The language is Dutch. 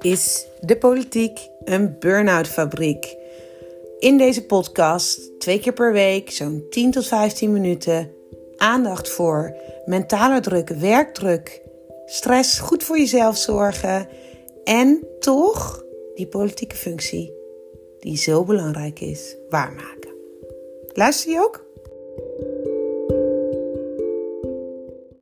Is de politiek een burn-out fabriek? In deze podcast, twee keer per week, zo'n 10 tot 15 minuten, aandacht voor mentale druk, werkdruk, stress, goed voor jezelf zorgen en toch die politieke functie die zo belangrijk is, waarmaken. Luister je ook?